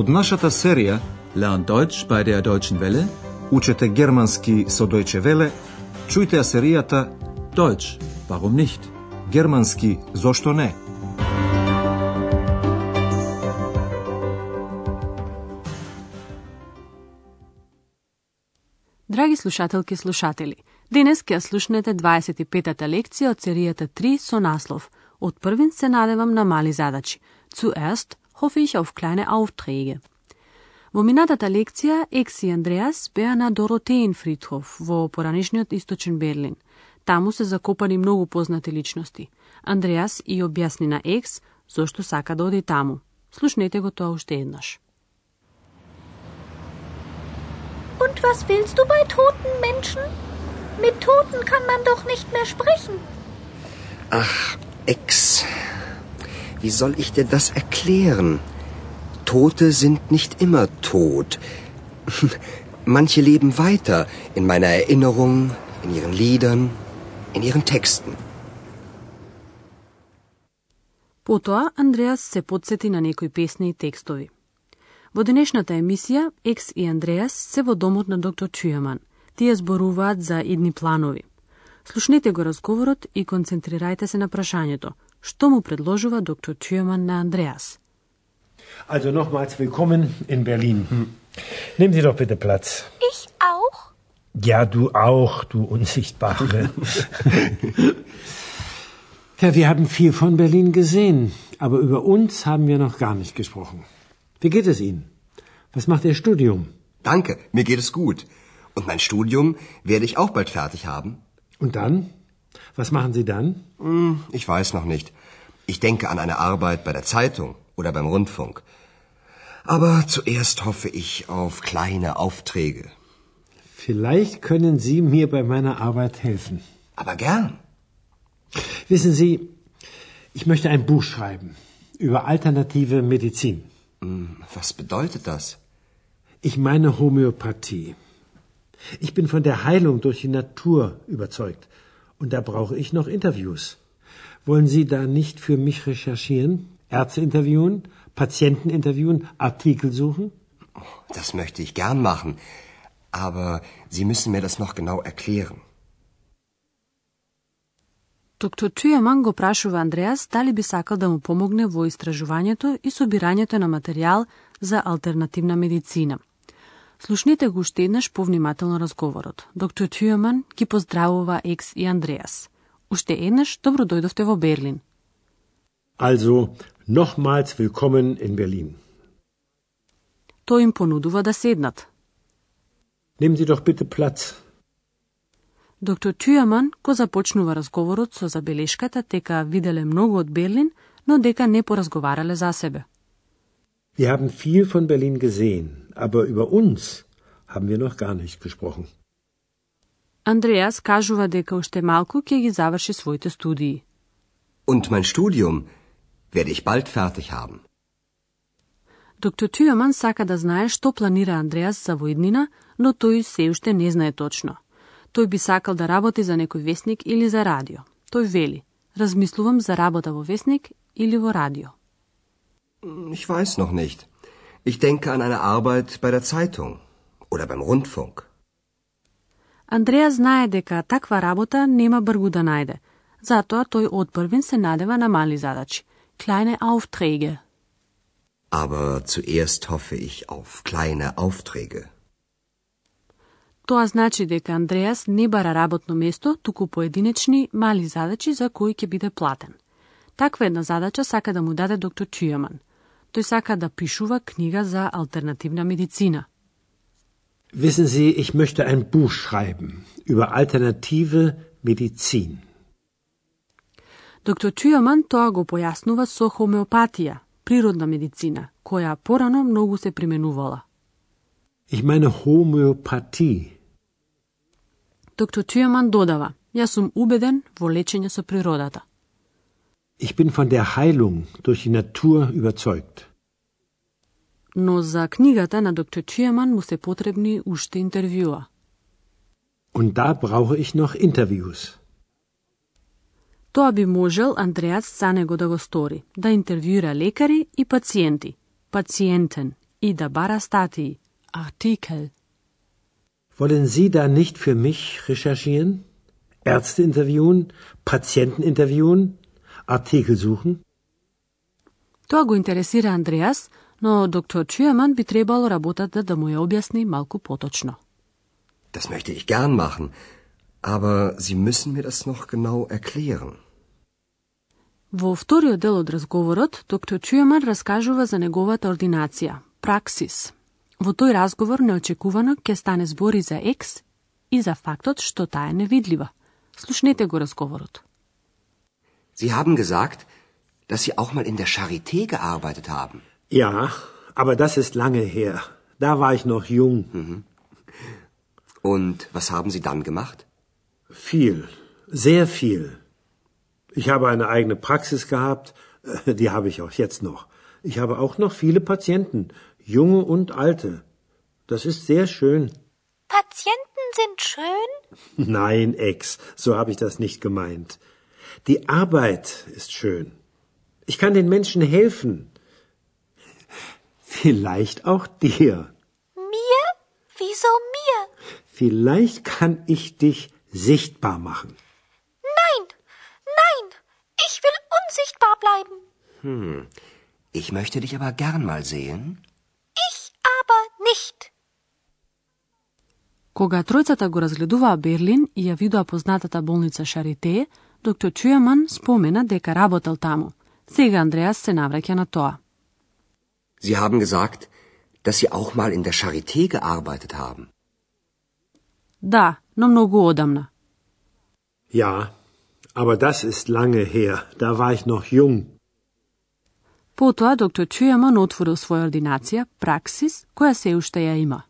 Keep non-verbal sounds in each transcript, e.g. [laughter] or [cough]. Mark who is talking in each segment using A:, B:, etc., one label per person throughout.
A: Од нашата серија
B: Learn Deutsch bei der Deutschen Welle.
A: Учете германски со Deutsche Welle, чујте ја серијата
B: Deutsch, warum nicht?
A: Германски зошто не?
C: Драги слушателки и слушатели, денес ќе слушнете 25-та лекција од серијата 3 со наслов Од првин се надевам на мали задачи. Zuerst hoffe ich auf kleine Aufträge. Во минатата лекција, Екс и Андреас беа на Доротеинфридхоф во поранишниот источен Берлин. Таму се закопани многу познати личности. Андреас и објасни на Екс зошто сака да оди таму. Слушнете го тоа уште еднаш.
D: Und was willst du bei toten Menschen? Mit Toten kann man doch nicht mehr sprechen.
E: Ach, Ex, wie soll ich dir das erklären? Tote sind nicht immer tot. [laughs] Manche leben weiter in meiner Erinnerung, in ihren Liedern, in ihren Texten.
C: Потоа Андреас се подсети на некои песни и текстови. Во денешната емисија, Екс и Андреас се во домот на доктор Чујаман. Тие зборуваат за идни планови. Слушнете го разговорот и концентрирајте се на прашањето. što mu predložila dr. Thürmann na Andreas.
F: Also nochmals willkommen in Berlin. Hm. Nehmen Sie doch bitte Platz.
D: Ich auch?
F: Ja, du auch, du Unsichtbare. [laughs] ja, wir haben viel von Berlin gesehen, aber über uns haben wir noch gar nicht gesprochen. Wie geht es Ihnen? Was macht Ihr Studium?
E: Danke, mir geht es gut. Und mein Studium werde ich auch bald fertig haben.
F: Und dann? Was machen Sie dann?
E: Hm, ich weiß noch nicht. Ich denke an eine Arbeit bei der Zeitung oder beim Rundfunk. Aber zuerst hoffe ich auf kleine Aufträge.
F: Vielleicht können Sie mir bei meiner Arbeit helfen.
E: Aber gern.
F: Wissen Sie, ich möchte ein Buch schreiben über alternative Medizin.
E: Hm, Was bedeutet das?
F: Ich meine Homöopathie. Ich bin von der Heilung durch die Natur überzeugt. Und da brauche ich noch Interviews. Wollen Sie da nicht für mich recherchieren? Ärzte interviewen, Patienten interviewen, Artikel suchen?
E: Das möchte ich gern machen. Aber Sie müssen mir das noch genau erklären.
C: Доктор Чујаман го прашува Андреас дали би сакал да му помогне во истражувањето и собирањето на материјал за алтернативна медицина. Слушнете го уште еднаш повнимателно разговорот. Доктор Чујаман ги поздравува Екс и Андреас. Уште еднаш добро дојдовте во Берлин.
F: Also, nochmals willkommen in Berlin.
C: Тој им понудува да седнат.
F: Nehmen Sie doch bitte Platz.
C: Доктор Чујаман го започнува разговорот со забелешката дека виделе многу од Берлин, но дека не поразговарале за себе.
F: Wir haben viel von Berlin gesehen, aber über uns haben wir noch gar nicht gesprochen.
C: Андреас кажува дека уште малку ќе ги заврши своите студии.
E: Und mein Studium werde ich bald fertig haben.
C: Доктор Чујаман сака да знае што планира Андреас за воиднина, но тој се уште не знае точно. Тој би сакал да работи за некој весник или за радио. Тој вели, размислувам за работа во весник или во радио.
E: Ich weiß noch nicht. Ich denke an eine Arbeit bei der Zeitung oder beim Rundfunk.
C: Андреа знае дека таква работа нема бргу да најде. Затоа тој одпрвин се надева на мали задачи. Kleine Aufträge.
E: Aber zuerst hoffe ich auf kleine Aufträge.
C: Тоа значи дека Андреас не бара работно место, туку поединечни мали задачи за кои ќе биде платен. Таква една задача сака да му даде доктор Чујаман. Тој сака да пишува книга за алтернативна медицина.
F: Wissen Sie, ich möchte ein Buch schreiben über alternative Medizin.
C: Доктор Чујаман тоа го појаснува со хомеопатија, природна медицина, која порано многу се применувала.
F: Ich meine Homöopathie.
C: Доктор Чујаман додава, јас сум убеден во лечење со природата.
F: Ich bin von der Heilung durch die Natur überzeugt.
C: Но за книгата на доктор Чујаман му се потребни уште интервјуа.
F: Und da brauche ich noch Interviews.
C: Тоа би можел Андреас за него да го стори, да интервјуира лекари и пациенти, пациентен и да бара статии, Artikel.
F: Wollen Sie da nicht für mich recherchieren? Ärzte interviewen, Patienten interviewen, Artikel suchen?
C: Тоа го интересира Андреас, но доктор Чуеман би требало работата да му ја објасни малку поточно.
E: Das möchte ich gern machen, aber Sie müssen mir das noch genau erklären.
C: Во вториот дел од разговорот, доктор Чуеман раскажува за неговата ординација, праксис. Во тој разговор неочекувано ќе стане збори за екс и за фактот што таа е невидлива. Слушнете го разговорот.
E: Sie haben gesagt, dass Sie auch mal in der Charité gearbeitet haben.
F: Ja, aber das ist lange her. Da war ich noch jung.
E: Und was haben Sie dann gemacht?
F: Viel, sehr viel. Ich habe eine eigene Praxis gehabt, [laughs] die habe ich auch jetzt noch. Ich habe auch noch viele Patienten, junge und alte. Das ist sehr schön.
D: Patienten sind schön? [laughs]
F: Nein, Ex, so habe ich das nicht gemeint. Die Arbeit ist schön. Ich kann den Menschen helfen. Vielleicht auch dir.
D: Mir? Wieso mir?
F: Vielleicht kann ich dich sichtbar machen.
D: Nein, nein, ich will unsichtbar bleiben.
E: Hm. Ich möchte dich aber gern mal sehen.
D: Ich aber nicht.
C: Кога тројцата го разгледуваа Берлин и ја видоа познатата болница Шарите, доктор Чујаман спомена дека работел таму. Сега Андреас се навраќа на тоа.
E: Sie haben gesagt, dass Sie auch mal in der Charité gearbeitet haben.
C: Да, но многу одамна.
F: Ja, aber das ist lange her. Da war ich noch jung.
C: Потоа доктор Чујаман отворил своја ординација, праксис, која се уште ја има.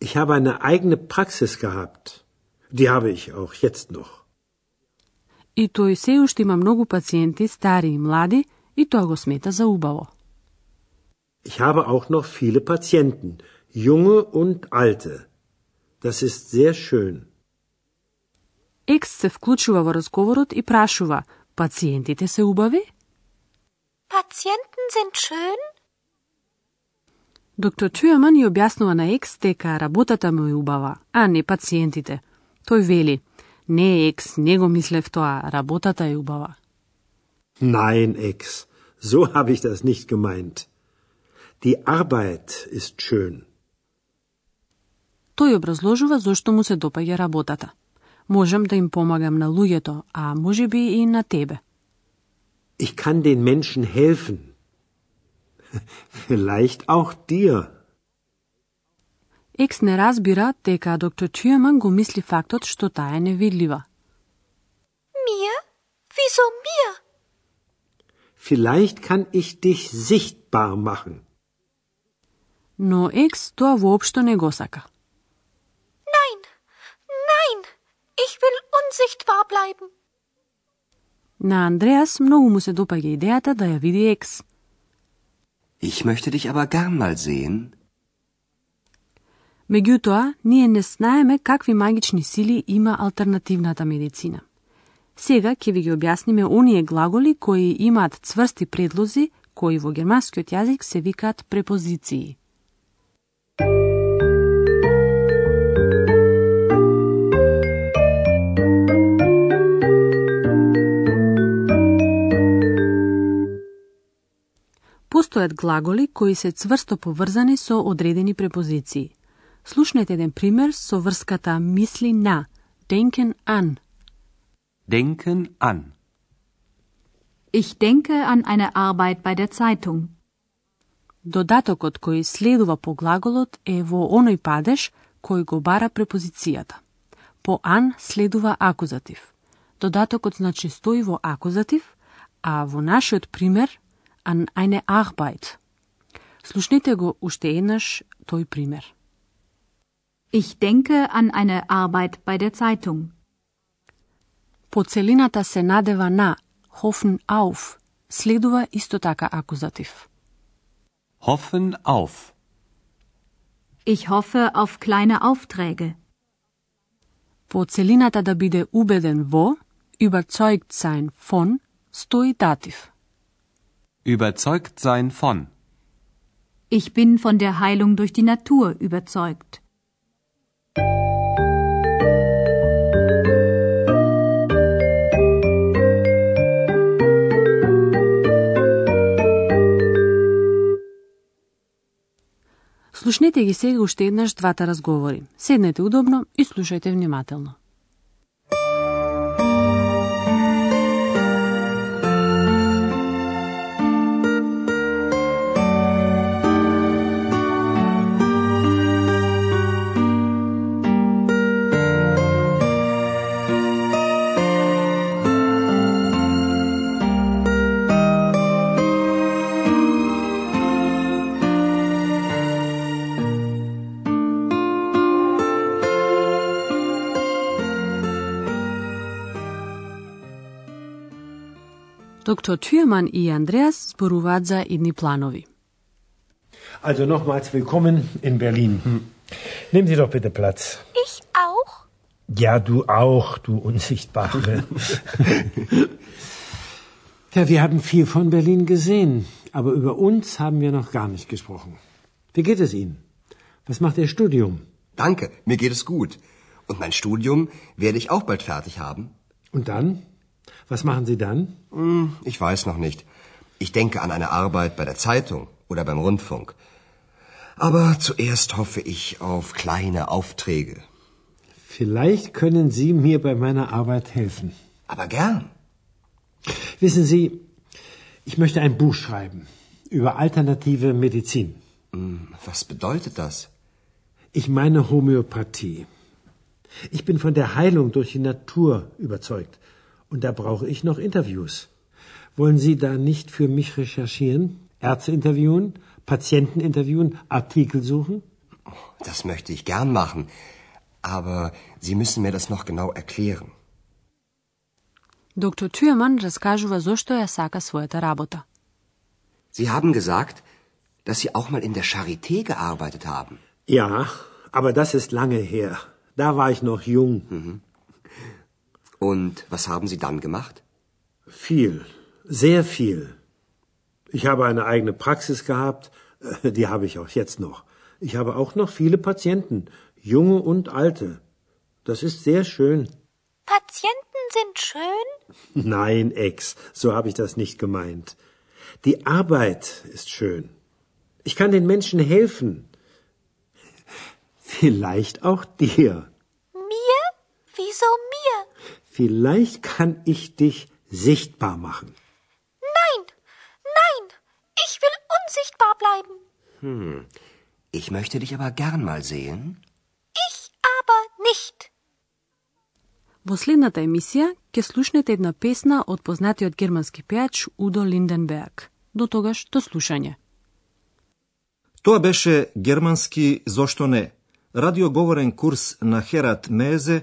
F: Ich habe eine eigene Praxis gehabt. Die habe ich auch jetzt noch.
C: И тој се уште има многу пациенти, стари и млади, и тоа го смета за убаво.
F: Ich habe auch noch viele Patienten, junge und alte. Das ist sehr schön.
C: Екс се вклучува во разговорот и прашува, пациентите се убави?
D: Patienten sind schön?
C: Доктор Чујаман ја објаснува на Екс дека работата му е убава, а не пациентите. Тој вели, не Екс, не го мислев тоа, работата е убава.
F: Nein, Ex, so habe ich das nicht gemeint. Die Arbeit ist schön.
C: Тој образложува зошто му се допаѓа работата. Можам да им помагам на луѓето, а може би и на тебе.
F: Ich kann den Menschen helfen. [laughs] Vielleicht auch dir.
C: Екс не разбира дека доктор Чујаман го мисли фактот што таа е невидлива.
D: Mir? Wieso mir?
F: Vielleicht kann ich dich sichtbar machen.
C: Но Екс тоа воопшто не го сака.
D: Nein, nein, ich will unsichtbar bleiben.
C: На Андреас многу му се допаѓа идејата да ја види Екс.
E: Ich möchte dich aber gern mal sehen.
C: Меѓутоа, ние не знаеме какви магични сили има алтернативната медицина. Сега ќе ви ги објасниме оние глаголи кои имаат цврсти предлози, кои во германскиот јазик се викаат препозиции. Постојат глаголи кои се цврсто поврзани со одредени препозиции. Слушнете еден пример со врската мисли на, denken an.
B: Denken an.
G: Ich denke an eine Arbeit bei der Zeitung.
C: Додатокот кој следува по глаголот е во оној падеж кој го бара препозицијата. По ан следува акузатив. Додатокот значи стои во акузатив, а во нашиот пример an eine Arbeit. Слушнете го уште еднаш тој пример.
G: Ich denke an eine Arbeit bei der Zeitung.
C: По целината се надева на hoffen auf. Следува исто така акузатив.
B: Hoffen auf.
G: Ich hoffe auf kleine Aufträge.
C: По целината да биде убеден во, überzeugt sein von, стои датив.
B: Überzeugt sein von.
G: Ich bin von der Heilung durch die Natur überzeugt.
C: Слушнете ги сега уште еднаш двата разговори. Седнете удобно и слушајте внимателно. Dr. Thürmann i Andreas sprowadza inni planovi.
F: Also nochmals willkommen in Berlin. Hm. Nehmen Sie doch bitte Platz.
D: Ich auch?
F: Ja, du auch, du Unsichtbare. [laughs] ja, wir haben viel von Berlin gesehen, aber über uns haben wir noch gar nicht gesprochen. Wie geht es Ihnen? Was macht Ihr Studium?
E: Danke, mir geht es gut. Und mein Studium werde ich auch bald fertig haben.
F: Und dann? Was machen Sie dann?
E: Hm, ich weiß noch nicht. Ich denke an eine Arbeit bei der Zeitung oder beim Rundfunk. Aber zuerst hoffe ich auf kleine Aufträge.
F: Vielleicht können Sie mir bei meiner Arbeit helfen.
E: Aber gern.
F: Wissen Sie, ich möchte ein Buch schreiben über alternative Medizin.
E: Hm, was bedeutet das?
F: Ich meine Homöopathie. Ich bin von der Heilung durch die Natur überzeugt. Und da brauche ich noch Interviews. Wollen Sie da nicht für mich recherchieren? Ärzte interviewen, Patienten interviewen, Artikel suchen?
E: Das möchte ich gern machen. Aber Sie müssen mir das noch genau erklären.
C: Доктор Тюрман разкажува зошто ја сака својата работа.
E: Sie haben gesagt, dass Sie auch mal in der Charité gearbeitet haben.
F: Ja, aber das ist lange her. Da war ich noch jung.
E: Mhm. Und was haben Sie dann gemacht?
F: Viel, sehr viel. Ich habe eine eigene Praxis gehabt, äh, die habe ich auch jetzt noch. Ich habe auch noch viele Patienten, junge und alte. Das ist sehr schön.
D: Patienten sind schön? [laughs]
F: Nein, Ex, so habe ich das nicht gemeint. Die Arbeit ist schön. Ich kann den Menschen helfen. Vielleicht auch dir.
D: Mir? Wieso mir?
F: Vielleicht kann ich dich sichtbar machen.
D: Nein, nein, ich will unsichtbar bleiben.
E: Hm. Ich möchte dich aber gern mal sehen.
D: Ich aber nicht.
C: Во следната емисија ќе слушнете една песна од познатиот германски пејач Удо Линденберг. До тогаш, до слушање.
A: Тоа беше германски «Зошто не?» радиоговорен курс на Херат Мезе